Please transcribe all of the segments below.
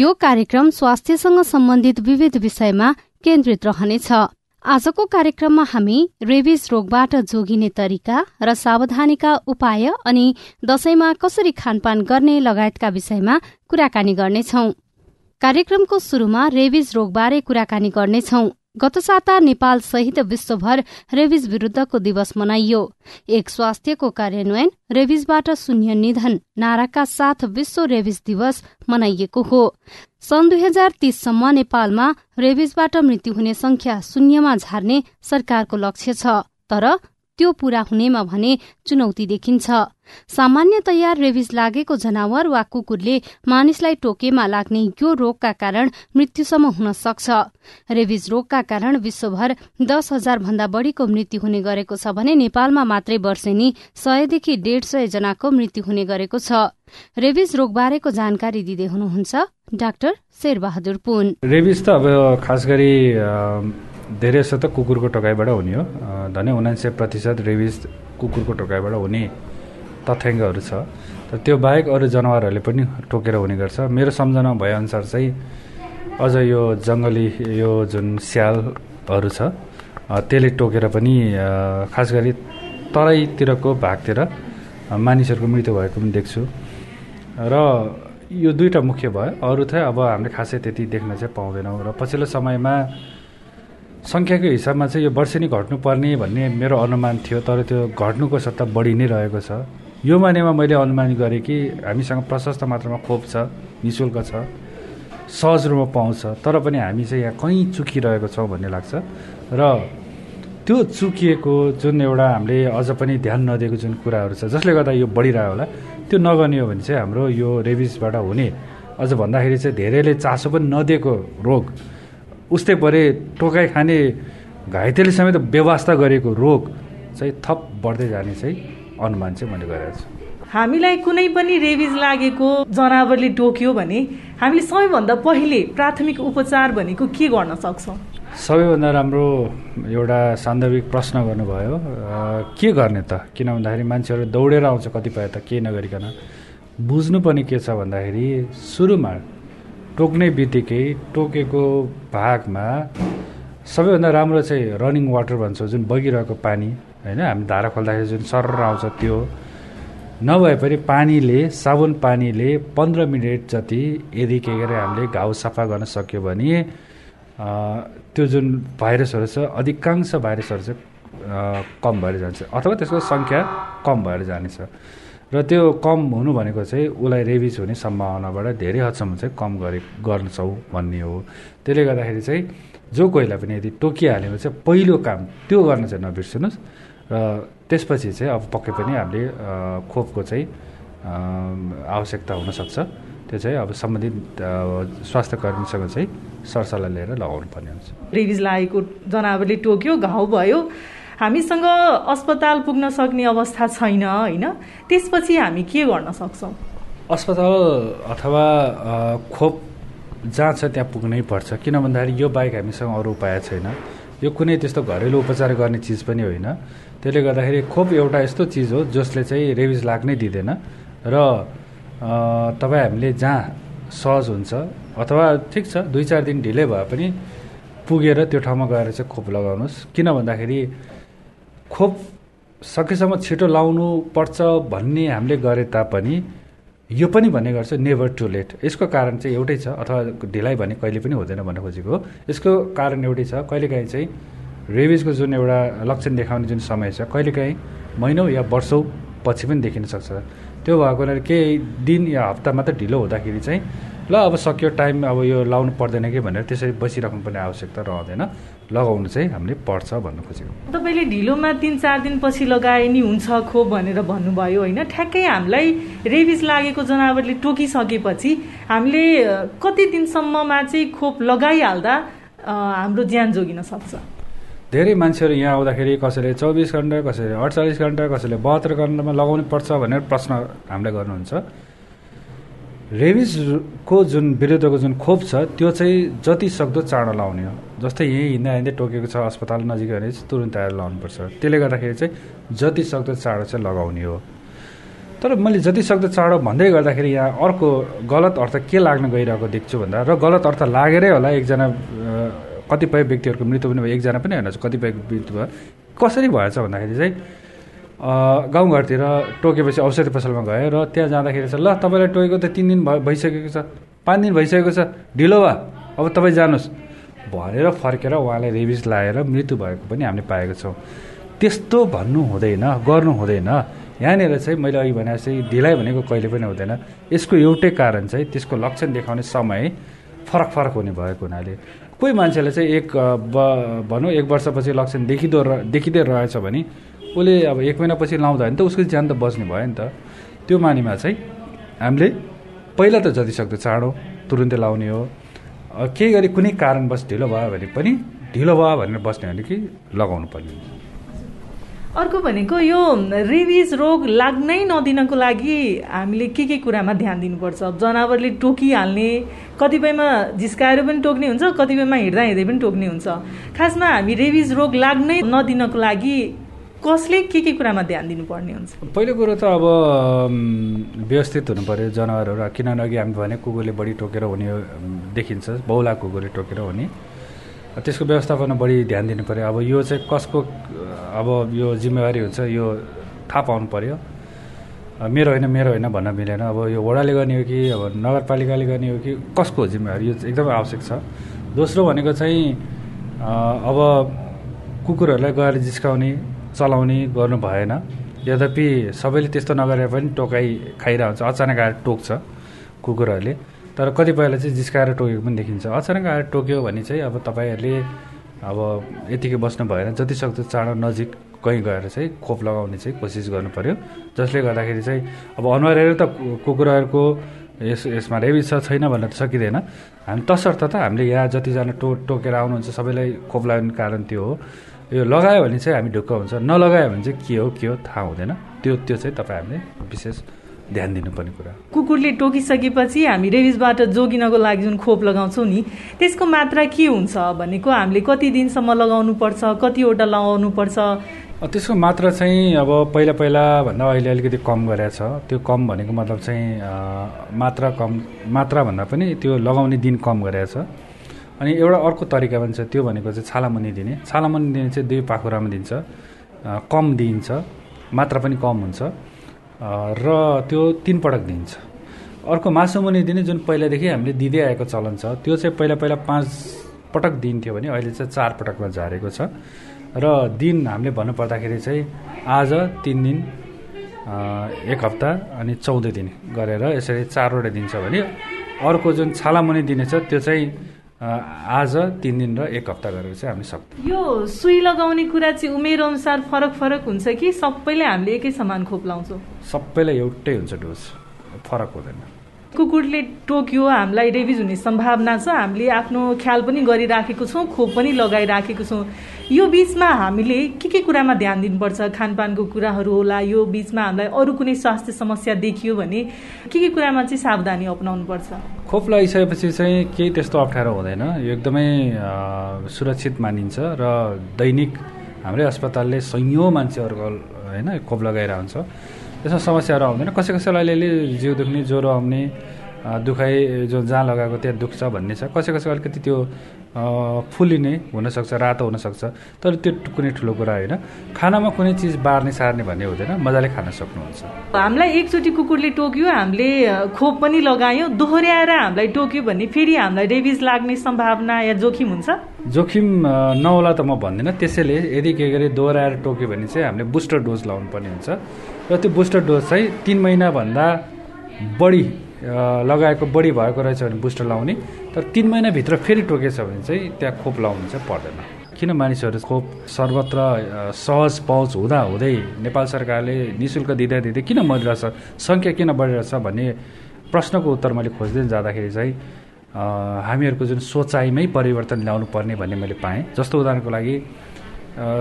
यो कार्यक्रम स्वास्थ्यसँग सम्बन्धित विविध विषयमा केन्द्रित रहनेछ। आजको कार्यक्रममा हामी रेबिज रोगबाट जोगिने तरिका र सावधानीका उपाय अनि दशैंमा कसरी खानपान गर्ने लगायतका विषयमा कुराकानी गर्नेछौ। कार्यक्रमको शुरूमा रेबिज रोगबारे कुराकानी गर्नेछौ। गत साता नेपाल सहित विश्वभर रेबिज विरूद्धको दिवस मनाइयो। एक स्वास्थ्यको कार्यान्वयन रेबिजबाट शून्य निधन नाराका साथ विश्व रेबिज दिवस मनाइएको हो। सन् दुई हजार तीससम्म नेपालमा रेबिजबाट मृत्यु हुने संख्या शून्यमा झार्ने सरकारको लक्ष्य छ तर त्यो पूरा हुनेमा भने चुनौती देखिन्छ। सामान्यतया रेबिज लागेको जनावर वा कुकुरले मानिसलाई टोकेमा लाग्ने यो रोगका कारण मृत्युसम्म हुन सक्छ। रेबिज रोगका कारण विश्वभर दस हजार भन्दा बढ़ीको मृत्यु हुने गरेको छ भने नेपालमा मात्रै वर्षेनी सयदेखि डेढ सय जनाको मृत्यु हुने गरेको छ। रेबिज रोगबारेको जानकारी दिँदै हुनुहुन्छ डाक्टर शेरबहादुर पुन। रेबिज त अब खास गरी धेरै जस्तो त कुकुरको टोकाइबाट हुने हो। धनै उनान्से प्रतिशत रेबिज कुकुरको टोकाइबाट हुने तथ्याङ्कहरू छ। तर त्यो बाहेक अरू जनावरहरूले पनि टोकेर हुने गर्छ। मेरो सम्झना भएअनुसार चाहिँ अझ यो जङ्गली यो जुन स्यालहरू छ त्यसले टोकेर पनि खास गरी तराईतिरको भागतिर मानिसहरूको मृत्यु भएको पनि देख्छु। र यो दुईवटा मुख्य भयो। अरू चाहिँ अब हामीले खासै त्यति देख्न चाहिँ पाउँदैनौँ। र पछिल्लो समयमा सङ्ख्याको हिसाबमा चाहिँ यो वर्षेनी घट्नुपर्ने भन्ने मेरो अनुमान थियो तर त्यो घट्नुको सट्टा बढी नै रहेको छ। यो मानेमा मैले अनुमान गरेँ कि हामीसँग प्रशस्त मात्रामा खोप छ नि शुल्क छ सहज रूपमा पाउँछ तर पनि हामी चाहिँ यहाँ कहीँ चुकिरहेको छौँ भन्ने लाग्छ। र त्यो चुकिएको जुन एउटा हामीले अझ पनि ध्यान नदिएको जुन कुराहरू छ जसले गर्दा यो बढिरह्यो होला त्यो नगर्ने हो भने चाहिँ हाम्रो यो रेबिसबाट हुने अझ भन्दाखेरि चाहिँ धेरैले चासो पनि नदिएको रोग उस्तै परे टोकाइ खाने घाइतेले समेत व्यवस्था गरेको रोग चाहिँ थप बढ्दै जाने चाहिँ अनुमान चाहिँ मैले गरेको छु। हामीलाई कुनै पनि रेबिज लागेको जनावरले टोक्यो भने हामीले सबैभन्दा पहिले प्राथमिक उपचार भनेको के गर्न सक्छौँ? सबैभन्दा राम्रो एउटा सान्दर्भिक प्रश्न गर्नुभयो। के गर्ने त? किन भन्दाखेरि मान्छेहरू दौडेर आउँछ कतिपय त केही नगरिकन। बुझ्नुपर्ने के छ भन्दाखेरि सुरुमा टोक्ने बित्तिकै टोकेको भागमा सबैभन्दा राम्रो चाहिँ रनिङ वाटर भन्छौँ जुन बगिरहेको पानी होइन? हामी धारा खोल्दाखेरि जुन सर आउँछ त्यो। नभए पनि पानीले साबुन पानीले पन्ध्र मिनट जति यदि के गरे हामीले घाउ सफा गर्न सक्यो भने त्यो जुन भाइरसहरू छ अधिकांश भाइरसहरू चाहिँ कम भएर जान्छ। अथवा त्यसको सङ्ख्या कम भएर जानेछ। र त्यो कम हुनु भनेको चाहिँ उसलाई रेबिज हुने सम्भावनाबाट धेरै हदसम्म चाहिँ कम गरे गर्छौँ भन्ने हो। त्यसले गर्दाखेरि चाहिँ जो कोहीलाई पनि यदि टोकिहाल्यो भने चाहिँ पहिलो काम त्यो गर्न चाहिँ नबिर्सिनुहोस् र त्यसपछि चाहिँ अब पक्कै पनि हामीले खोपको चाहिँ आवश्यकता हुनसक्छ। त्यो चाहिँ अब सम्बन्धित स्वास्थ्य कर्मीसँग चाहिँ सरसल्लाह लिएर लगाउनु पर्ने हुन्छ। रेबिज लागेको जनावरले टोक्यो घाउ भयो। हामीसँग अस्पताल पुग्न सक्ने अवस्था छैन होइन? त्यसपछि हामी के गर्न सक्छौँ? अस्पताल अथवा खोप जहाँ छ त्यहाँ पुग्नै पर्छ। किन भन्दाखेरि यो बाहेक हामीसँग अरू उपाय छैन। यो कुनै त्यस्तो घरेलु उपचार गर्ने चिज पनि होइन। त्यसले गर्दाखेरि खोप एउटा यस्तो चिज हो जसले चाहिँ रेबिज लाग्नै दिँदैन। र तपाईँ हामीले जहाँ सहज हुन्छ अथवा ठिक छ दुई चार दिन ढिलै भए पनि पुगेर त्यो ठाउँमा गएर चाहिँ खोप लगाउनुहोस्। किन भन्दाखेरि खोप सकेसम्म छिटो लाउनु पर्छ भन्ने हामीले गरे तापनि यो पनि भन्ने गर्छ नेभर टु लेट यसको कारण चाहिँ एउटै छ अथवा ढिलाइ भने कहिले पनि हुँदैन भन्न खोजेको यसको कारण एउटै छ कहिलेकाहीँ चाहिँ रेबिजको जुन एउटा लक्षण देखाउने जुन समय छ कहिलेकाहीँ महिनौ या वर्षौँ पछि पनि देखिन सक्छ। त्यो भएको हुनाले केही दिन या हप्ता मात्र ढिलो हुँदाखेरि चाहिँ ल अब सक्यो टाइम अब यो लाउनु पर्दैन कि? भनेर त्यसरी बसिराख्नु पर्ने आवश्यकता रहँदैन। लगाउनु चाहिँ हामीले पर्छ भन्नु खोजेको। तपाईँले ढिलोमा तिन चार दिनपछि लगाए नि हुन्छ खोप भनेर भन्नुभयो होइन ठ्याक्कै हामीलाई रेबिज लागेको जनावरले टोकिसकेपछि हामीले कति दिनसम्ममा चाहिँ खोप लगाइहाल्दा हाम्रो ज्यान जोगिन सक्छ? धेरै मान्छेहरू यहाँ आउँदाखेरि कसैले चौबिस घन्टा कसैले अडचालिस घन्टा कसैले बहत्तर घन्टामा लगाउनु पर्छ भनेर प्रश्न हामीलाई गर्नुहुन्छ। रेबिजको जुन विरुद्धको जुन खोप छ त्यो चाहिँ जति सक्दो चाँडो लाउने हो। जस्तै यहीँ हिँड्दा हिँड्दै टोकेको छ अस्पताल नजिक भने चाहिँ तुरन्त आएर लाउनुपर्छ। त्यसले गर्दाखेरि चाहिँ जति सक्दो चाँडो चाहिँ लगाउने हो। तर मैले जति सक्दो चाँडो भन्दै गर्दाखेरि यहाँ अर्को गलत अर्थ के लाग्न गइरहेको देख्छु भन्दा र गलत अर्थ लागेरै होला एकजना कतिपय व्यक्तिहरूको मृत्यु पनि भयो एकजना पनि होइन कतिपय मृत्यु भयो। कसरी भएछ भन्दाखेरि चाहिँ गाउँघरतिर टोकेपछि औषधि पसलमा गयो र त्यहाँ जाँदाखेरि चाहिँ ल तपाईँलाई टोकेको त तिन दिन भइसकेको छ पाँच दिन भइसकेको छ ढिलो भए अब तपाईँ जानुहोस्। भनेर फर्केर उहाँले रेबिज लाएर मृत्यु भएको पनि हामीले पाएको छौँ। त्यस्तो भन्नु हुँदैन गर्नु हुँदैन। यहाँनिर चाहिँ मैले अघि भने चाहिँ ढिलाइ भनेको कहिले पनि हुँदैन। यसको एउटै कारण चाहिँ त्यसको लक्षण देखाउने समय फरक फरक हुने भएको हुनाले। कोही मान्छेले चाहिँ एक भनौँ एक वर्षपछि लक्षण देखिँदो देखिँदै रहेछ भने उसले अब एक महिनापछि लाउँदा भने त उसको ज्यान त बस्ने भयो नि त। त्यो मानिमा चाहिँ हामीले पहिला त जति सक्दो चाँडो तुरुन्तै लाउने हो। केही गरी कुनै कारणवश ढिलो भयो भने पनि ढिलो भयो भनेर बस्ने भने कि लगाउनु पर्ने अर्को भनेको यो रेबिज रोग लाग्नै नदिनको लागि हामीले के के कुरामा ध्यान दिनुपर्छ? जनावरले टोकिहाल्ने कतिपयमा जिस्काएर पनि टोक्ने हुन्छ कतिपयमा हिँड्दा हिँड्दै पनि टोक्ने हुन्छ। खासमा हामी रेबिज रोग लाग्नै नदिनको लागि कसले के के कुरामा ध्यान दिनुपर्ने हुन्छ? पहिलो कुरो त अब व्यवस्थित हुनु पऱ्यो जनावरहरू। किनभने अघि हामी भने कुकुरले बढी टोकेर हुने देखिन्छ। बहुला कुकुरले टोकेर हुने। त्यसको व्यवस्थापन बढी ध्यान दिनु पऱ्यो अब यो चाहिँ कसको अब यो जिम्मेवारी हुन्छ यो थाहा पाउनु पऱ्यो मेरो होइन मेरो होइन भन्न मिलेन। अब यो वडाले गर्ने हो कि अब नगरपालिकाले गर्ने हो कि कसको जिम्मेवारी? यो एकदमै आवश्यक छ। दोस्रो भनेको चाहिँ अब कुकुरहरूलाई गएर जिस्काउने चलाउने गर्नु भएन। यद्यपि सबैले त्यस्तो नगरेर पनि टोकाइ खाइरहेको हुन्छ अचानक आएर टोक्छ कुकुरहरूले। तर कतिपयलाई चाहिँ जिस्काएर टोकेको पनि देखिन्छ। अचानक आएर टोक्यो भने चाहिँ अब तपाईँहरूले अब यतिकै बस्नु भएन। जति सक्दो चाँडो नजिक कहीँ गएर चाहिँ खोप लगाउने चाहिँ कोसिस गर्नु पऱ्यो जसले गर्दाखेरि चाहिँ अब अनुहारहरू त कुकुरहरूको यस यसमा रेबिज छ छैन भन्न त सकिँदैन। हामी तसर्थ त हामीले यहाँ जतिजना टो टोकेर आउनुहुन्छ सबैलाई खोप लगाउने कारण त्यो हो। यो लगायो भने चाहिँ हामी ढुक्क हुन्छ। नलगायो भने चाहिँ के हो के हो थाहा हुँदैन। त्यो त्यो चाहिँ तपाईँ हामीले विशेष ध्यान दिनुपर्ने कुरा कुकुरले टोकिसकेपछि हामी रेबिजबाट जोगिनको लागि जुन खोप लगाउँछौँ नि त्यसको मात्रा के हुन्छ भनेको हामीले कति दिनसम्म लगाउनु पर्छ कतिवटा लगाउनु पर्छ त्यसको मात्रा चाहिँ अब पहिला पहिला भन्दा अहिले अलिकति कम गरेछ त्यो कम भनेको मतलब चाहिँ मात्रा कम मात्रा भन्दा पनि त्यो लगाउने दिन कम गरेछ अनि एउटा अर्को तरिका पनि छ त्यो भनेको चाहिँ छालामुनि दिने। छालामुनि दिने चाहिँ दुई पाखुरामा दिन्छ। कम दिइन्छ मात्रा पनि कम हुन्छ। र त्यो तिन पटक दिन्छ अर्को मासुमुनि दिने जुन पहिलादेखि हामीले दिँदै आएको चलन छ त्यो चाहिँ पहिला पहिला पाँच पटक दिन्थ्यो भने अहिले चाहिँ चार पटकमा झारेको छ। र दिन हामीले भन्नुपर्दाखेरि चाहिँ आज तिन दिन एक हप्ता अनि चौध दिन गरेर यसरी चारवटा दिन्छ भने अर्को जुन छालामुनि दिने छ त्यो चाहिँ आज तिन दिन र एक हप्ता गरेर चाहिँ हामी सक्छौँ। यो सुई लगाउने कुरा चाहिँ उमेर अनुसार फरक फरक हुन्छ कि सबैले हामीले एकै समान खोप लाउँछौँ? सबैलाई एउटै हुन्छ डोज। फरक हुँदैन। कुकुरले टोक्यो हामीलाई रेबिज हुने सम्भावना छ। हामीले आफ्नो ख्याल पनि गरिराखेको छौँ खोप पनि लगाइराखेको छौँ। यो बिचमा हामीले के के कुरामा ध्यान दिनुपर्छ? खानपानको कुराहरू होला यो बिचमा हामीलाई अरू कुनै स्वास्थ्य समस्या देखियो भने के के कुरामा चाहिँ सावधानी अप्नाउनु पर्छ खोप लगाइसकेपछि चाहिँ केही त्यस्तो अप्ठ्यारो हुँदैन। यो एकदमै सुरक्षित मानिन्छ र दैनिक हाम्रै अस्पतालले सयौँ मान्छेहरूको होइन खोप लगाइरहेको हुन्छ त्यसमा समस्याहरू आउँदैन कसै कसैलाई अलिअलि जिउ दुख्ने ज्वरो आउने दुखाइ जो जहाँ लगाएको त्यहाँ दुख्छ भन्ने छ। कसै कसै अलिकति त्यो फुलिने हुनसक्छ रातो हुनसक्छ। तर त्यो कुनै ठुलो कुरा होइन। खानामा कुनै चिज बार्ने सार्ने भन्ने हुँदैन। मजाले खान सक्नुहुन्छ। हामीलाई एकचोटि कुकुरले टोक्यो हामीले खोप पनि लगायौँ दोहोऱ्याएर हामीलाई टोक्यो भने फेरि हामीलाई रेबिज लाग्ने सम्भावना या जोखिम हुन्छ? जोखिम नहोला त म भन्दिनँ। त्यसैले यदि के गरे दोहोऱ्याएर टोक्यो भने चाहिँ हामीले बुस्टर डोज लाउनु पर्ने हुन्छ। र त्यो बुस्टर डोज चाहिँ तिन महिनाभन्दा बढी लगाएको बढी भएको रहेछ भने बुस्टर लाउने। तर तिन महिनाभित्र फेरि टोकेछ भने चाहिँ त्यहाँ खोप लाउनु चाहिँ पर्दैन। किन मानिसहरू खोप सर्वत्र सहज पहुँच हुँदा हुँदै नेपाल सरकारले नि शुल्क दिँदै दिँदै किन मरिरहेछ सङ्ख्या किन बढिरहेछ भन्ने प्रश्नको उत्तर मैले खोज्दै जाँदाखेरि चाहिँ हामीहरूको जुन सोचाइमै परिवर्तन ल्याउनु पर्ने भन्ने मैले पाएँ। जस्तो उदाहरणको लागि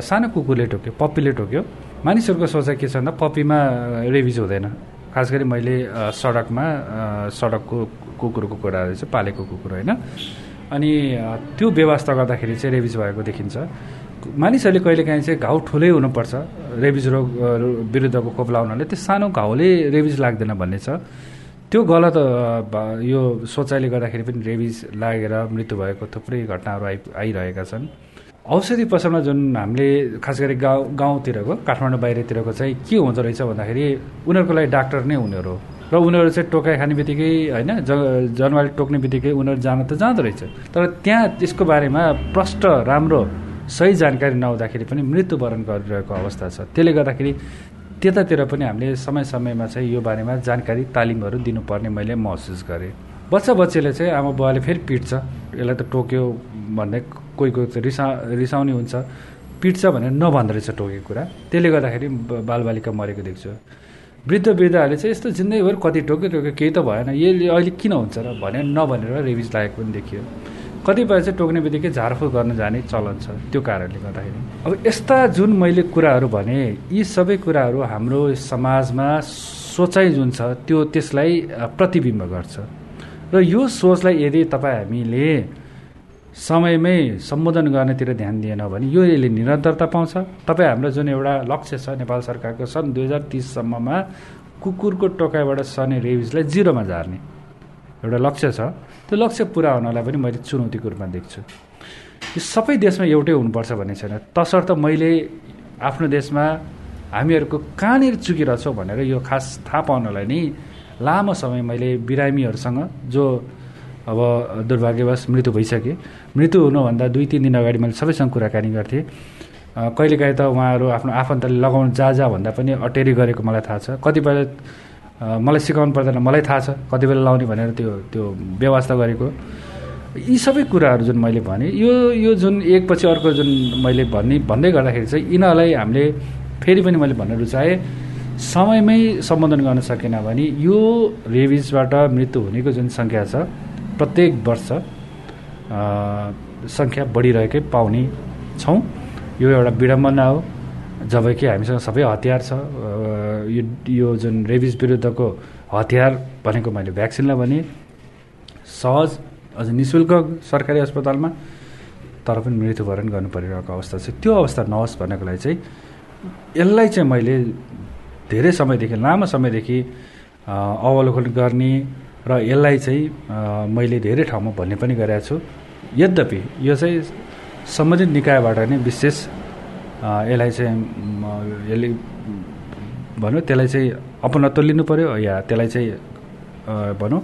सानो कुकुरले टोक्यो पप्पीले टोक्यो। मानिसहरूको सोचाइ के छ भन्दा पप्पीमा रेबिज हुँदैन। खास गरी मैले सडकमा सडकको कुकुरको कुरा रहेछ पालेको कुकुर होइन। अनि त्यो व्यवस्था गर्दाखेरि चाहिँ रेबिज भएको देखिन्छ। मानिसहरूले कहिलेकाहीँ चाहिँ घाउ ठुलै हुनुपर्छ। रेबिज रोग विरुद्धको खोप लाउनाले त्यो सानो घाउले रेबिज लाग्दैन भन्ने छ। त्यो गलत यो सोचाइले गर्दाखेरि पनि रेबिज लागेर मृत्यु भएको थुप्रै घटनाहरू आइ आइरहेका छन्। औषधि पसलमा जुन हामीले खास गरी गाउँ गाउँतिरको काठमाडौँ बाहिरतिरको चाहिँ के हुँदो रहेछ भन्दाखेरि उनीहरूको लागि डाक्टर नै उनीहरू र उनीहरू चाहिँ टोकाइ खाने बित्तिकै होइन ज जनावरले टोक्ने बित्तिकै उनीहरू जान त जाँदो रहेछ। तर त्यहाँ त्यसको बारेमा प्रष्ट राम्रो सही जानकारी नहुँदाखेरि पनि मृत्युवरण गरिरहेको अवस्था छ। त्यसले गर्दाखेरि त्यतातिर पनि हामीले समय समयमा चाहिँ यो बारेमा जानकारी तालिमहरू दिनुपर्ने मैले महसुस गरेँ। बच्चा बच्चीले चाहिँ आमा बुवाले फेरि पिट्छ यसलाई त टोक्यो भन्ने कोही कोही त रिसा रिसाउने हुन्छ। पिट्छ भनेर नभन्दो रहेछ टोकेको कुरा। त्यसले गर्दाखेरि बालबालिका मरेको देख्छु। वृद्ध वृद्धहरूले चाहिँ यस्तो जिन्दगीभर कति टोक्यो टोक्यो केही त भएन। यसले अहिले किन हुन्छ र भनेर नभनेर रेबिज लागेको पनि देखियो। कतिपय चाहिँ टोक्ने बित्तिकै झारफुक गर्न जाने चलन छ त्यो कारणले गर्दाखेरि। अब यस्ता जुन मैले कुराहरू भने यी सबै कुराहरू हाम्रो समाजमा सोचाइ जुन छ त्यो त्यसलाई प्रतिबिम्ब गर्छ। र यो सोचलाई यदि तपाईँ हामीले समयमै सम्बोधन गर्नेतिर ध्यान दिएन भने यो यसले निरन्तरता पाउँछ। तपाईँ हाम्रो जुन एउटा लक्ष्य छ नेपाल सरकारको सन् दुई हजार तिससम्ममा कुकुरको टोकाइबाट सर्ने रेबिजलाई जिरोमा झार्ने एउटा लक्ष्य छ। त्यो लक्ष्य पुरा हुनलाई पनि मैले चुनौतीको रूपमा देख्छु। यो सबै देशमा एउटै हुनुपर्छ भन्ने छैन। तसर्थ मैले आफ्नो देशमा हामीहरूको कहाँनिर चुकिरहेछौँ भनेर यो खास थाहा पाउनलाई नै लामो समय मैले बिरामीहरूसँग जो अब दुर्भाग्यवश मृत्यु भइसके। मृत्यु हुनुभन्दा दुई तिन दिन अगाडि मैले सबैसँग कुराकानी गर्थेँ। कहिलेकाहीँ त उहाँहरू आफ्नो आफन्तले लगाउनु जा जा भन्दा पनि अटेरी गरेको मलाई थाहा छ। कतिपय मलाई सिकाउनु पर्दैन मलाई थाहा छ। कति बेला लाउने भनेर त्यो त्यो व्यवस्था गरेको। यी सबै कुराहरू जुन मैले भने यो यो जुन एकपछि अर्को जुन मैले भन्ने भन्दै गर्दाखेरि चाहिँ यिनीहरूलाई हामीले फेरि पनि मैले भन्न रुचाएँ समयमै सम्बोधन गर्न सकेन भने यो रेबिजबाट मृत्यु हुनेको जुन सङ्ख्या छ प्रत्येक वर्ष सङ्ख्या बढिरहेकै पाउने छौँ। यो एउटा विडम्बना हो। जबकि हामीसँग सबै हतियार छ यो यो जुन रेबिज विरुद्धको हतियार भनेको मैले भ्याक्सिनलाई भने सहज अझ नि शुल्क सरकारी अस्पतालमा तर पनि मृत्युवरण गर्नु परिरहेको अवस्था छ। त्यो अवस्था नहोस् भन्नको लागि चाहिँ यसलाई चाहिँ मैले धेरै समयदेखि लामो समयदेखि अवलोकन गर्ने र यसलाई चाहिँ मैले धेरै ठाउँमा भन्ने पनि गरेको छु। यद्यपि यो चाहिँ सम्बन्धित निकायबाट नै विशेष यसलाई चाहिँ यसले भनौँ त्यसलाई चाहिँ अपनत्व लिनु पऱ्यो या त्यसलाई चाहिँ भनौँ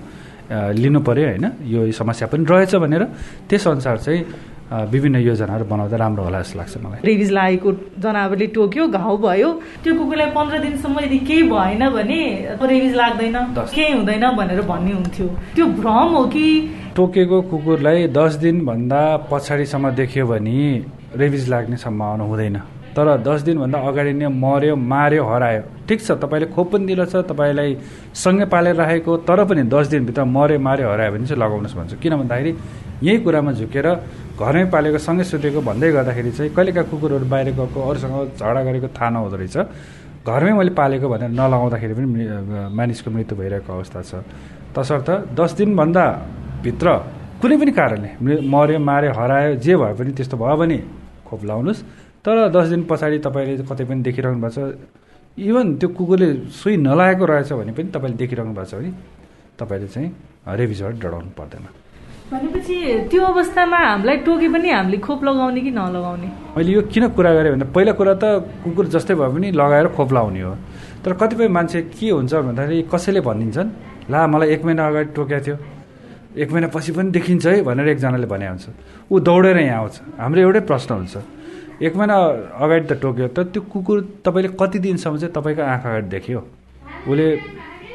लिनु पऱ्यो होइन? यो समस्या पनि रहेछ भनेर त्यसअनुसार चाहिँ विभिन्न योजनाहरू बनाउँदा राम्रो होला जस्तो लाग्छ मलाई। रेबिज लागेको जनावरले टोक्यो घाउ भयो। त्यो कुकुरलाई पन्ध्र दिनसम्म यदि केही भएन भने रेबिज लाग्दैन केही हुँदैन भनेर भन्ने हुन्थ्यो। त्यो भ्रम हो कि? टोकेको कुकुरलाई दस दिनभन्दा पछाडिसम्म देख्यो भने रेबिज लाग्ने सम्भावना हुँदैन। तर दस दिनभन्दा अगाडि नै मऱ्यो मार्यो हरायो। ठिक छ तपाईँले खोप पनि दिएको छ तपाईँलाई सँगै पालेर राखेको तर पनि दस दिनभित्र मऱ्यो मार्यो हरायो भने चाहिँ लगाउनुहोस् भन्छु। किन भन्दाखेरि यही कुरामा झुकेर घरमै पालेको सँगै सुतेको भन्दै गर्दाखेरि चाहिँ कहिलेका कुकुरहरू बाहिर गएको अरूसँग झगडा गरेको थाहा नहुँदो रहेछ। घरमै मैले पालेको भनेर नलगाउँदाखेरि पनि मानिसको मृत्यु भइरहेको अवस्था छ। तसर्थ दस दिनभन्दा भित्र कुनै पनि कारणले मऱ्यो मार्यो हरायो जे भए पनि त्यस्तो भयो भने खोप लाउनुहोस्। तर दस दिन पछाडि तपाईँले कतै पनि देखिरहनु भएको छ। इभन त्यो कुकुरले सुई नलागेको रहेछ भने पनि तपाईँले देखिरहनु भएको छ भने तपाईँले चाहिँ रेबिजबाट डराउनु पर्दैन। भनेपछि त्यो अवस्थामा हामीलाई टोके पनि हामीले खोप लगाउने कि नलगाउने? मैले यो किन कुरा गरेँ भन्दा पहिला कुरा त कुकुर जस्तै भए पनि लगाएर खोप लाउने हो। तर कतिपय मान्छे के हुन्छ भन्दाखेरि कसैले भनिदिन्छन् ला मलाई एक महिना अगाडि टोकेको थियो। एक महिनापछि पनि देखिन्छ है भनेर एकजनाले भने हुन्छ। ऊ दौडेर यहाँ आउँछ। हाम्रो एउटै प्रश्न हुन्छ। एक महिना अगाडि त टोक्यो। त त्यो कुकुर तपाईँले कति दिनसम्म चाहिँ तपाईँको आँखा अगाडि देख्यो? उसले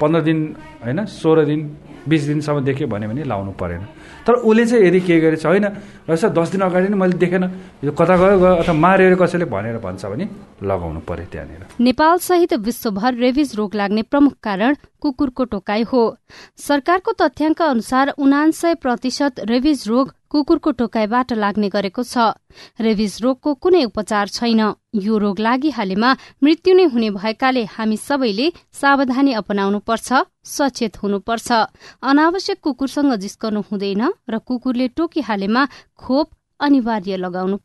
पन्ध्र दिन होइन सोह्र दिन बिस दिनसम्म देख्यो भने पनि लाउनु परेन। तर उसले चाहिँ यदि के गरेछ होइन रहेछ दस दिन अगाडि नै मैले देखेन। यो कता गयो गयो अथवा मारेर कसैले भनेर भन्छ भने लगाउनु पर्यो त्यहाँनिर। नेपाल सहित विश्वभर रेबिज रोग लाग्ने प्रमुख कारण कुकुरको टोकाई हो। सरकारको तथ्याङ्क अनुसार उनान्सय प्रतिशत रेबिज रोग कुकुरको टोकाइबाट लाग्ने गरेको छ। रेबिज रोगको कुनै उपचार छैन। यो रोग लागिहालेमा मृत्यु नै हुने भएकाले हामी सबैले सावधानी अपनाउनु पर्छ सचेत हुनुपर्छ। अनावश्यक कुकुरसँग जिस्कनु हुँदैन र कुकुरले टोकिहालेमा खोप अनिवार्य लगाउनु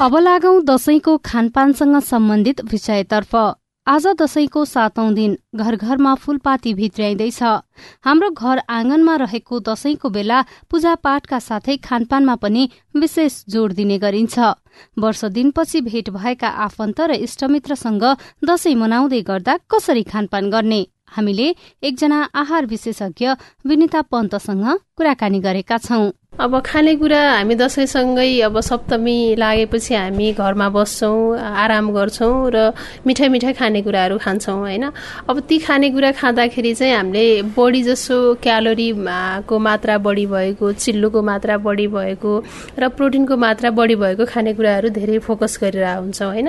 अब लागौं दशैंको खानपानसँग सम्बन्धित विषयतर्फ। आज दशैंको सातौं दिन घर घरमा फूलपाती भित्र्याइँदैछ हाम्रो घर आँगनमा रहेको दशैंको बेला पूजापाठका साथै खानपानमा पनि विशेष जोड़ दिने गरिन्छ। वर्ष दिनपछि भेट भएका आफन्त र इष्टमित्रसँग दशैं मनाउँदै गर्दा कसरी खानपान गर्ने? हामीले एकजना आहार विशेषज्ञ विनिता पन्तसँग कुराकानी गरेका छौं। अब खानेकुरा हामी दसैँसँगै अब सप्तमी लागेपछि हामी घरमा बस्छौँ आराम गर्छौँ र मिठाई मिठाई खानेकुराहरू खान्छौँ होइन? अब ती खानेकुरा खाँदाखेरि चाहिँ हामीले बढी जसो क्यालोरीको मात्रा बढी भएको चिल्लोको मात्रा बढी भएको र प्रोटिनको मात्रा बढी भएको खानेकुराहरू धेरै फोकस गरेर हुन्छौँ होइन?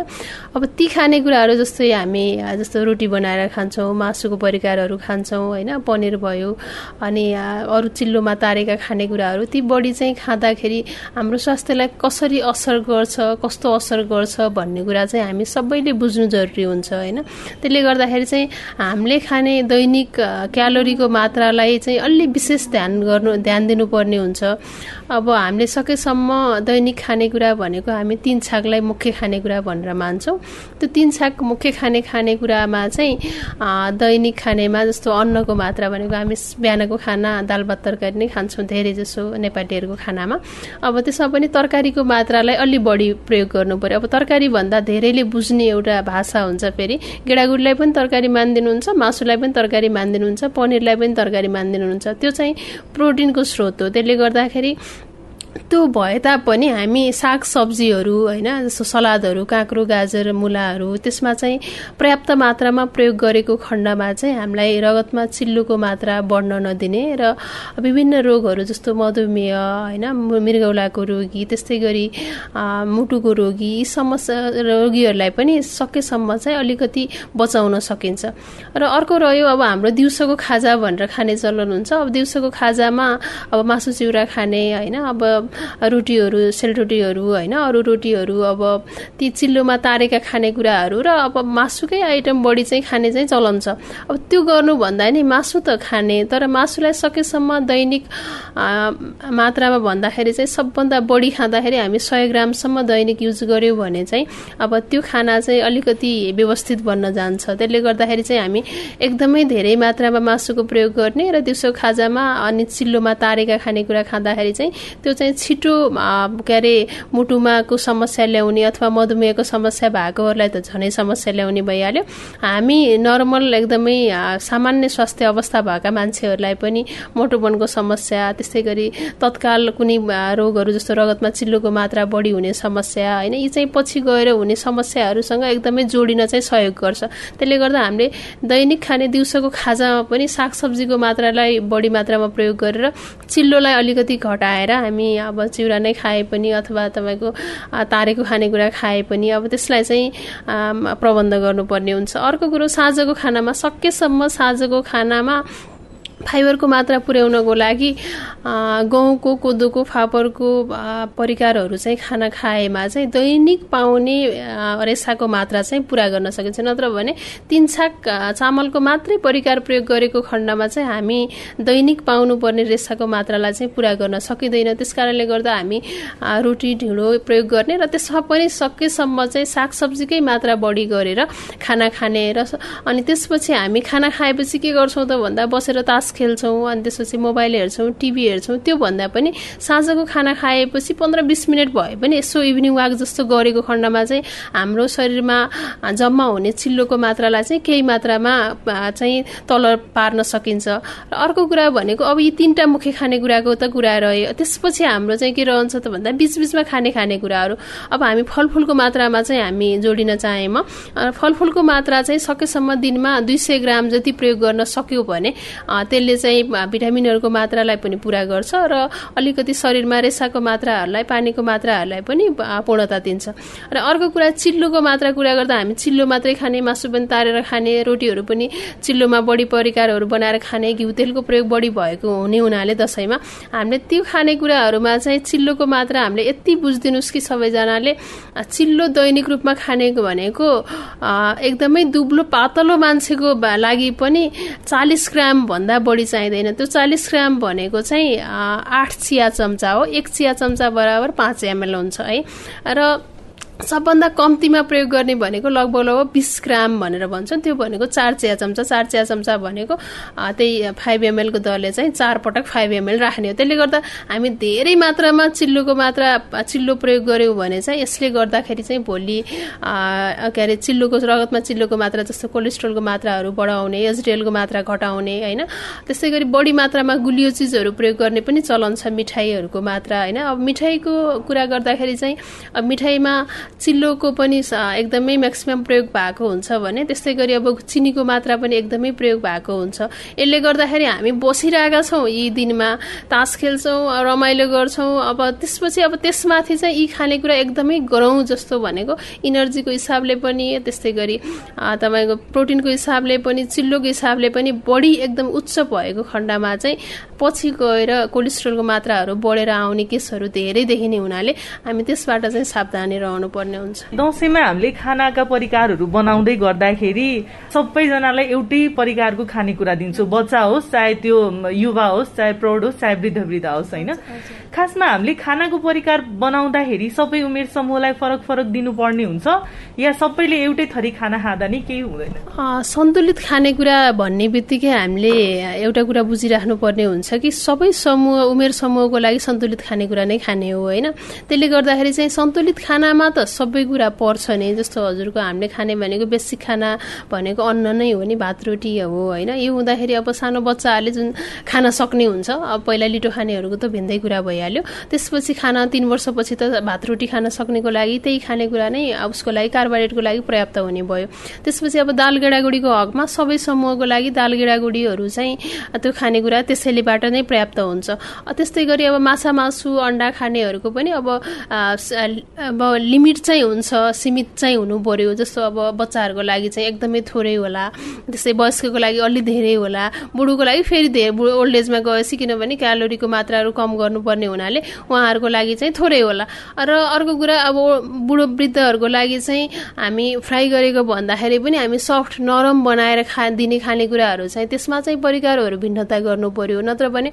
अब ती खानेकुराहरू जस्तै हामी जस्तो रोटी बनाएर खान्छौँ मासुको परिकारहरू खान्छौँ होइन? पनिर भयो अनि अरू चिल्लोमा तारेका खानेकुराहरू ती बढी चाहिँ खाँदाखेरि हाम्रो स्वास्थ्यलाई कसरी असर गर्छ कस्तो असर गर्छ भन्ने कुरा चाहिँ हामी सबैले बुझ्नु जरुरी हुन्छ होइन? त्यसले गर्दाखेरि चाहिँ हामीले खाने दैनिक क्यालोरीको मात्रालाई चाहिँ अलि विशेष ध्यान गर्नु ध्यान दिनुपर्ने हुन्छ। अब हामीले सकेसम्म दैनिक खानेकुरा भनेको हामी तिन छाकलाई मुख्य खानेकुरा भनेर मान्छौँ। त्यो तिन छाक मुख्य खाने खानेकुरामा चाहिँ दैनिक खानेमा जस्तो अन्नको मात्रा भनेको हामी बिहानको खाना दाल भात तरकारी नै खान्छौँ धेरै जसो नेपाली पार्टीहरूको खानामा। अब त्यसमा पनि तरकारीको मात्रालाई अलि बढी प्रयोग गर्नु पर्यो। अब तरकारी भन्दा धेरैले बुझ्ने एउटा भाषा हुन्छ फेरि। गेडागुडीलाई पनि तरकारी मानिदिनुहुन्छ मासुलाई पनि तरकारी मानिदिनुहुन्छ पनिरलाई पनि तरकारी मानिदिनुहुन्छ। त्यो चाहिँ प्रोटिनको स्रोत हो। त्यसले गर्दाखेरि त्यो भए तापनि हामी साग सब्जीहरू होइन जस्तो सलादहरू काँक्रो गाजर मुलाहरू त्यसमा चाहिँ पर्याप्त मात्रामा प्रयोग गरेको खण्डमा चाहिँ हामीलाई रगतमा चिल्लोको मात्रा बढ्न नदिने र विभिन्न रोगहरू जस्तो मधुमेह होइन मृगौलाको रोगी त्यस्तै गरी मुटुको रोगी यी समस्या रोगीहरूलाई पनि सकेसम्म चाहिँ अलिकति बचाउन सकिन्छ। र अर्को रह्यो अब हाम्रो दिउँसोको खाजा भनेर खाने चलन हुन्छ। अब दिउँसोको खाजामा अब मासु चिउरा खाने होइन अब रोटीहरू सेलरोटीहरू होइन अरू रोटीहरू अब ती चिल्लोमा तारेका खानेकुराहरू र अब मासुकै आइटम बढी चाहिँ खाने चाहिँ चलन छ। अब त्यो गर्नुभन्दा नि मासु त खाने तर मासुलाई सकेसम्म दैनिक मात्रामा भन्दाखेरि चाहिँ सबभन्दा बढी खाँदाखेरि हामी सय ग्रामसम्म दैनिक युज गऱ्यौँ भने चाहिँ अब त्यो खाना चाहिँ अलिकति व्यवस्थित बन्न जान्छ। त्यसले गर्दाखेरि चाहिँ हामी एकदमै धेरै मात्रामा मासुको प्रयोग गर्ने र दिउँसो खाजामा अनि चिल्लोमा तारेका खानेकुरा खाँदाखेरि चाहिँ त्यो चाहिँ छिटो के अरे मुटुमाको समस्या ल्याउने अथवा मधुमेहको समस्या भएकोहरूलाई त झनै समस्या ल्याउने भइहाल्यो। हामी नर्मल एकदमै सामान्य स्वास्थ्य अवस्था भएका मान्छेहरूलाई पनि मोटोपनको समस्या त्यस्तै गरी तत्काल कुनै रोगहरू जस्तो रगतमा चिल्लोको मात्रा बढी हुने समस्या होइन यी चाहिँ पछि गएर हुने समस्याहरूसँग एकदमै जोडिन चाहिँ सहयोग गर्छ। त्यसले गर्दा हामीले दैनिक खाने दिउँसोको खाजामा पनि सागसब्जीको मात्रालाई बढी मात्रामा प्रयोग गरेर चिल्लोलाई अलिकति घटाएर हामी अब चिउरा नै खाए पनि अथवा तपाईँको तारेको खानेकुरा खाए पनि अब त्यसलाई चाहिँ प्रबन्ध गर्नुपर्ने हुन्छ। अर्को कुरो साँझको खानामा सकेसम्म साँझको खानामा फाइबरको मात्रा पुर्याउनको लागि गहुँको कोदोको फापरको परिकारहरू चाहिँ खाना खाएमा चाहिँ दैनिक पाउने रेसाको मात्रा चाहिँ पुरा गर्न सकिन्छ। नत्र भने तिन छाक चामलको मात्रै परिकार प्रयोग गरेको खण्डमा चाहिँ हामी दैनिक पाउनुपर्ने रेसाको मात्रालाई चाहिँ पुरा गर्न सकिँदैन। त्यस कारणले गर्दा हामी रोटी ढिँडो प्रयोग गर्ने र त्यसमा पनि सकेसम्म चाहिँ सागसब्जीकै मात्रा बढी गरेर खाना खाने र अनि त्यसपछि हामी खाना खाएपछि के गर्छौँ त भन्दा बसेर तास खेल्छौँ अनि त्यसपछि मोबाइल हेर्छौँ टिभी हेर्छौँ त्यो भन्दा पनि साँझको खाना खाएपछि पन्ध्र बिस मिनट भए पनि यसो इभिनिङ वाक जस्तो गरेको खण्डमा चाहिँ हाम्रो शरीरमा जम्मा हुने चिल्लोको मात्रालाई चाहिँ केही मात्रामा चाहिँ तल पार्न सकिन्छ। र अर्को कुरा भनेको अब यी तिनवटा मुख्य खानेकुराको त कुरा रह्यो। त्यसपछि हाम्रो चाहिँ के रहन्छ त भन्दा बिचबिचमा खाने खानेकुराहरू अब हामी फलफुलको मात्रामा चाहिँ हामी जोडिन चाहेमा फलफुलको मात्रा चाहिँ सकेसम्म दिनमा दुई सय ग्राम जति प्रयोग गर्न सक्यो भने त्यसले चाहिँ भिटामिनहरूको मात्रालाई पनि पुरा गर्छ र अलिकति शरीरमा रेसाको मात्राहरूलाई पानीको मात्राहरूलाई पनि पूर्णता दिन्छ। र अर्को कुरा चिल्लोको मात्रा कुरा गर्दा हामी चिल्लो मात्रै खाने मासु पनि तारेर खाने रोटीहरू पनि चिल्लोमा बढी परिकारहरू बनाएर खाने घिउ तेलको प्रयोग बढी भएको हुने हुनाले दसैँमा हामीले त्यो खानेकुराहरूमा चाहिँ चिल्लोको मात्रा हामीले यति बुझिदिनुहोस् कि सबैजनाले चिल्लो दैनिक रूपमा खानेको भनेको एकदमै दुब्लो पातलो मान्छेको लागि पनि चालिस ग्रामभन्दा बढी चाहिँदैन। त्यो चालिस ग्राम भनेको चाहिँ आठ चिया चम्चा हो। एक चिया चम्चा बराबर पाँच एमएल हुन्छ है। र सबभन्दा कम्तीमा प्रयोग गर्ने भनेको लगभग लगभग बिस ग्राम भनेर भन्छ त्यो भनेको चार चिया चम्चा चार चिया चम्चा भनेको त्यही फाइभ एमएलको दरले चाहिँ चार पटक फाइभ एमएल राख्ने हो। त्यसले गर्दा हामी धेरै मात्रामा चिल्लोको मात्रा चिल्लो प्रयोग गऱ्यौँ भने चाहिँ यसले गर्दाखेरि चाहिँ भोलि के अरे चिल्लोको रगतमा चिल्लोको मात्रा जस्तो कोलेस्ट्रोलको मात्राहरू बढाउने एचडिएलको मात्रा घटाउने होइन? त्यस्तै गरी बढी मात्रामा गुलियो चिजहरू प्रयोग गर्ने पनि चलन छ मिठाईहरूको मात्रा होइन? अब मिठाईको कुरा गर्दाखेरि चाहिँ अब मिठाईमा चिल्लोको पनि एकदमै म्याक्सिमम् प्रयोग भएको हुन्छ भने त्यस्तै गरी अब चिनीको मात्रा पनि एकदमै प्रयोग भएको हुन्छ। यसले गर्दाखेरि हामी बसिरहेका छौँ यी दिनमा तास खेल्छौँ रमाइलो गर्छौँ। अब त्यसपछि अब त्यसमाथि चाहिँ यी खानेकुरा एकदमै गरौँ जस्तो भनेको इनर्जीको हिसाबले पनि त्यस्तै गरी तपाईँको प्रोटिनको हिसाबले पनि चिल्लोको हिसाबले पनि बढी एकदम उच्च भएको खण्डमा चाहिँ पछि गएर कोलेस्ट्रोलको मात्राहरू बढेर आउने केसहरू धेरै देखिने हुनाले हामी त्यसबाट चाहिँ सावधानी रहनु पर्ने हुन्छ। दसैँमा हामीले खानाका परिकारहरू बनाउँदै गर्दाखेरि सबैजनालाई एउटै परिकारको खानेकुरा दिन्छौँ। बच्चा होस् चाहे त्यो युवा होस् चाहे प्रौढ होस् चाहे वृद्ध वृद्ध होस् होइन? खासमा हामीले खानाको परिकार बनाउँदाखेरि सबै उमेर समूहलाई फरक फरक दिनुपर्ने हुन्छ। या सबैले एउटै थरी खाना खाँदा नै केही हुँदैन। सन्तुलित खानेकुरा भन्ने बित्तिकै हामीले एउटा कुरा बुझिराख्नु पर्ने हुन्छ कि सबै समूह उमेर समूहको लागि सन्तुलित खानेकुरा नै खाने हो होइन? त्यसले गर्दाखेरि चाहिँ सन्तुलित खानामा त सबै कुरा पर्छ नि। जस्तो हजुरको हामीले खाने भनेको बेसिक खाना भनेको अन्न नै हो नि भात रोटी हो होइन? यो हुँदाखेरि अब सानो बच्चाहरूले जुन खान सक्ने हुन्छ अब पहिला लिटो खानेहरूको त भिन्दै कुरा भइहाल्यो। त्यसपछि खाना तिन वर्षपछि त भात रोटी खान सक्नेको लागि त्यही खानेकुरा नै उसको लागि कार्बोहाइड्रेटको लागि पर्याप्त हुने भयो। त्यसपछि अब दाल गेडागुडीको हकमा सबै समूहको लागि दाल गेडागुडीहरू चाहिँ त्यो खानेकुरा त्यसैलेबाट नै पर्याप्त हुन्छ। त्यस्तै गरी अब माछा मासु अन्डा खानेहरूको पनि अब अब लिमिट चाहिँ हुन्छ सीमित चाहिँ हुनु पर्यो। जस्तो अब बच्चाहरूको लागि चाहिँ एकदमै थोरै होला। त्यस्तै वयस्कको लागि अलि धेरै होला। बुढोको लागि फेरि धेरै बुढो ओल्ड एजमा गएपछि किनभने क्यालोरीको मात्राहरू कम गर्नुपर्ने हुनाले उहाँहरूको लागि चाहिँ थोरै होला। र अर्को कुरा अब बुढो वृद्धहरूको लागि चाहिँ हामी फ्राई गरेको भन्दाखेरि पनि हामी सफ्ट नरम बनाएर खा दिने खानेकुराहरू चाहिँ त्यसमा चाहिँ परिकारहरू भिन्नता गर्नु पर्यो। नत्र भने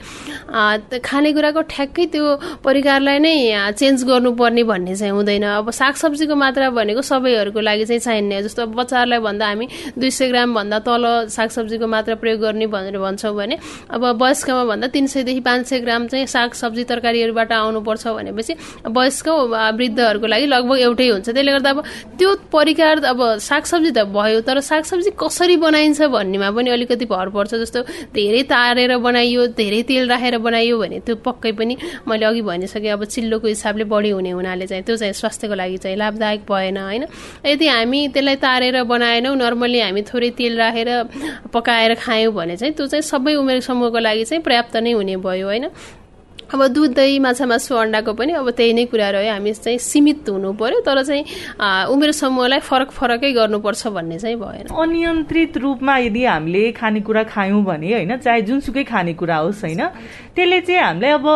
खानेकुराको ठ्याक्कै त्यो परिकारलाई नै चेन्ज गर्नुपर्ने भन्ने चाहिँ हुँदैन। अब सागसब्जीको मात्रा भनेको सबैहरूको लागि चाहिँ चाहिने जस्तो अब बच्चाहरूलाई भन्दा हामी दुई सय ग्रामभन्दा तल सागसब्जीको मात्रा प्रयोग गर्ने भनेर भन्छौँ भने अब वयस्कमा भन्दा तिन सयदेखि पाँच सय ग्राम चाहिँ सागसब्जी तरकारीहरूबाट आउनुपर्छ भनेपछि वयस्क वृद्धहरूको लागि लगभग एउटै हुन्छ। त्यसले गर्दा अब त्यो परिकार अब सागसब्जी त भयो तर सागसब्जी कसरी बनाइन्छ भन्नेमा पनि अलिकति भर पर्छ। जस्तो धेरै तारेर बनाइयो धेरै तेल राखेर बनाइयो भने त्यो पक्कै पनि मैले अघि भनिसकेँ अब चिल्लोको हिसाबले बढी हुने हुनाले चाहिँ त्यो चाहिँ स्वास्थ्यको लागि चाहिँ लाभदायक भएन होइन? यदि हामी त्यसलाई तारेर बनाएनौँ नर्मली हामी थोरै तेल राखेर पकाएर खायौँ भने चाहिँ त्यो चाहिँ सबै उमेर समूहको लागि चाहिँ पर्याप्त नै हुने भयो होइन? अब दुध दही माछा मासु अन्डाको पनि अब त्यही नै कुरा रह्यो। हामी चाहिँ सीमित हुनु पर्यो तर चाहिँ उमेर समूहलाई फरक फरकै गर्नुपर्छ भन्ने चाहिँ भएन। अनियन्त्रित रूपमा यदि हामीले खानेकुरा खायौँ भने होइन चाहे जुनसुकै खानेकुरा होस् होइन त्यसले चाहिँ हामीलाई अब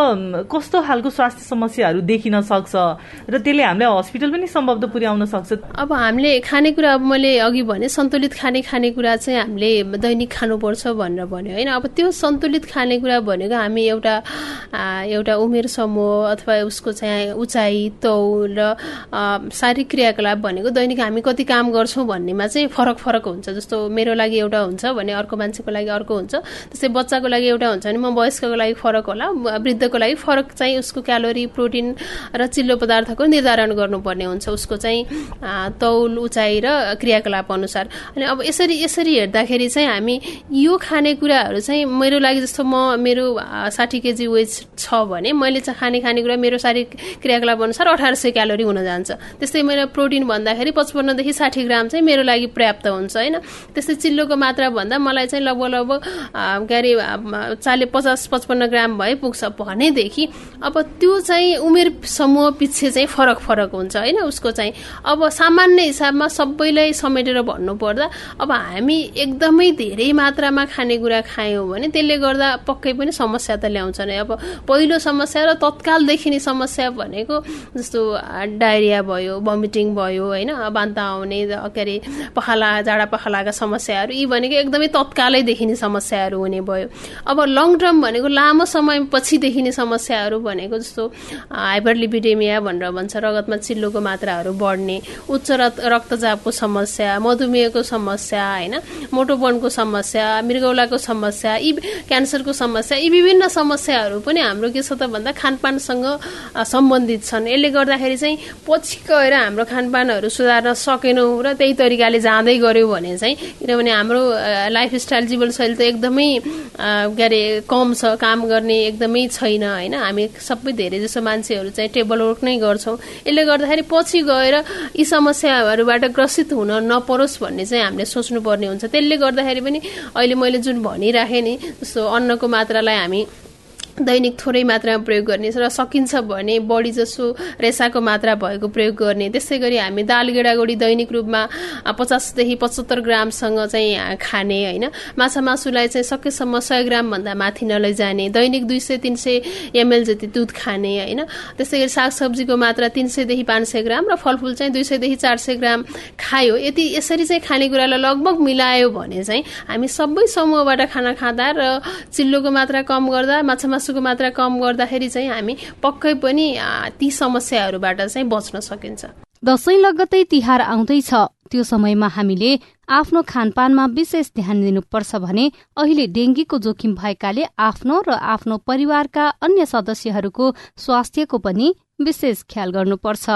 कस्तो खालको स्वास्थ्य समस्याहरू देखिन सक्छ र त्यसले हामीलाई हस्पिटल पनि सम्भव पुर्याउन सक्छ। अब हामीले खानेकुरा अब मैले अघि भने सन्तुलित खाने खानेकुरा चाहिँ हामीले दैनिक खानुपर्छ भनेर भन्यो होइन। अब त्यो सन्तुलित खानेकुरा भनेको हामी एउटा एउटा उमेर समूह अथवा उसको चाहिँ उचाइ तौल र शारीरिक क्रियाकलाप भनेको दैनिक हामी कति काम गर्छौँ भन्नेमा चाहिँ फरक फरक हुन्छ। जस्तो मेरो लागि एउटा हुन्छ भने अर्को मान्छेको लागि अर्को हुन्छ। त्यस्तै बच्चाको लागि एउटा हुन्छ भने म वयस्कको लागि फरक होला। वृद्धको लागि फरक चाहिँ उसको क्यालोरी प्रोटिन र चिल्लो पदार्थको निर्धारण गर्नुपर्ने हुन्छ उसको चाहिँ तौल उचाइ र क्रियाकलाप अनुसार। अनि अब यसरी यसरी हेर्दाखेरि चाहिँ हामी यो खानेकुराहरू चाहिँ मेरो लागि जस्तो म मेरो साठी केजी वेट छ भने मैले चाहिँ खाने खानेकुरा मेरो शारीरिक क्रियाकलाप अनुसार अठार सय क्यालोरी हुन जान्छ। त्यस्तै मेरो प्रोटिन भन्दाखेरि पचपन्नदेखि साठी ग्राम चाहिँ मेरो लागि पर्याप्त हुन्छ होइन? त्यस्तै चिल्लोको मात्रा भन्दा मलाई चाहिँ लगभग लगभग के अरे चालिस पचास पचपन्न ग्राम भए पुग्छ भनेदेखि अब त्यो चाहिँ उमेर समूह पछि चाहिँ फरक फरक हुन्छ होइन? उसको चाहिँ अब सामान्य हिसाबमा सबैलाई समेटेर भन्नुपर्दा अब हामी एकदमै धेरै मात्रामा खानेकुरा खायौँ भने त्यसले गर्दा पक्कै पनि समस्या त ल्याउँछ नै। अब पहिलो समस्या र तत्काल देखिने समस्या भनेको जस्तो डायरिया भयो भमिटिङ भयो होइन? बान्ता आउने के अरे पखाला जाडा पखालाका समस्याहरू यी भनेको एकदमै तत्कालै देखिने समस्याहरू हुने भयो। अब लङ टर्म भनेको लामो समयपछि देखिने समस्याहरू भनेको जस्तो हाइपरलिपिडेमिया भनेर भन्छ। रगतमा चिल्लोको मात्राहरू बढ्ने उच्च रक्तचापको समस्या मधुमेहको समस्या होइन? मोटोपनको समस्या मृगौलाको समस्या यी क्यान्सरको समस्या यी विभिन्न समस्याहरू पनि हाम्रो के छ त भन्दा खानपानसँग सम्बन्धित छन्। यसले गर्दाखेरि चाहिँ पछि गएर हाम्रो खानपानहरू सुधार्न सकेनौँ र त्यही तरिकाले जाँदै गऱ्यौँ भने चाहिँ किनभने हाम्रो लाइफस्टाइल जीवनशैली त एकदमै के अरे कम छ काम गर्ने एकदमै छैन होइन? हामी सबै धेरै जसो मान्छेहरू चाहिँ टेबल वर्क नै गर्छौँ। यसले गर्दाखेरि पछि गएर यी समस्याहरूबाट ग्रसित हुन नपरोस् भन्ने चाहिँ हामीले सोच्नुपर्ने हुन्छ। त्यसले गर्दाखेरि पनि अहिले मैले जुन भनिराखेँ नि जस्तो अन्नको मात्रालाई हामी दैनिक थोरै मात्रामा प्रयोग गर्ने र सकिन्छ भने बढी जसो रेसाको मात्रा भएको प्रयोग गर्ने। त्यस्तै गरी हामी दाल गेडागुडी दैनिक रूपमा पचासदेखि पचहत्तर ग्रामसँग चाहिँ खाने होइन? माछा मासुलाई चाहिँ सकेसम्म सय ग्रामभन्दा माथि नलैजाने दैनिक दुई सय तिन सय एमएल जति दुध खाने होइन? त्यस्तै गरी सागसब्जीको मात्रा तिन सयदेखि पाँच सय ग्राम र फलफुल चाहिँ दुई सयदेखि चार सय ग्राम खायो। यति यसरी चाहिँ खानेकुरालाई लगभग मिलायो भने चाहिँ हामी सबै समूहबाट खाना खाँदा र चिल्लोको मात्रा कम गर्दा माछा मासुको मात्रा कम गर्दाखेरि चाहिँ हामी पक्कै पनि ती समस्याहरूबाट चाहिँ बच्न सकिन्छ। दशैं लगत्तै तिहार आउँदैछ। त्यो समयमा हामीले आफ्नो खानपानमा विशेष ध्यान दिनुपर्छ भने अहिले डेंगीको जोखिम भएकाले आफ्नो र आफ्नो परिवारका अन्य सदस्यहरूको स्वास्थ्यको पनि विशेष ख्याल गर्नुपर्छ।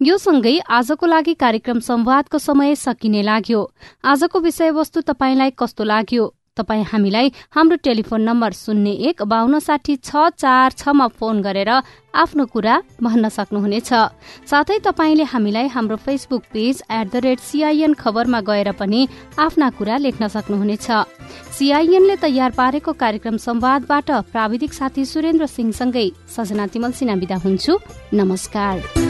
यो सँगै आजको लागि कार्यक्रम संवादको समय सकिने लाग्यो। आजको विषयवस्तु तपाईँलाई कस्तो लाग्यो? तपाई हामीलाई हाम्रो टेलिफोन नम्बर शून्य एक बान्न साठी छ चार छमा फोन गरेर आफ्नो कुरा भन्न सक्नुहुनेछ। साथै तपाईँले हामीलाई हाम्रो Facebook page at the rate CIN खबरमा गएर पनि आफ्ना कुरा लेख्न सक्नुहुनेछ। सीआईएनले तयार पारेको कार्यक्रम संवादबाट प्राविधिक साथी सुरेन्द्र सिंहसँगै सजना तिमल सिना विदा हुन्छु। नमस्कार।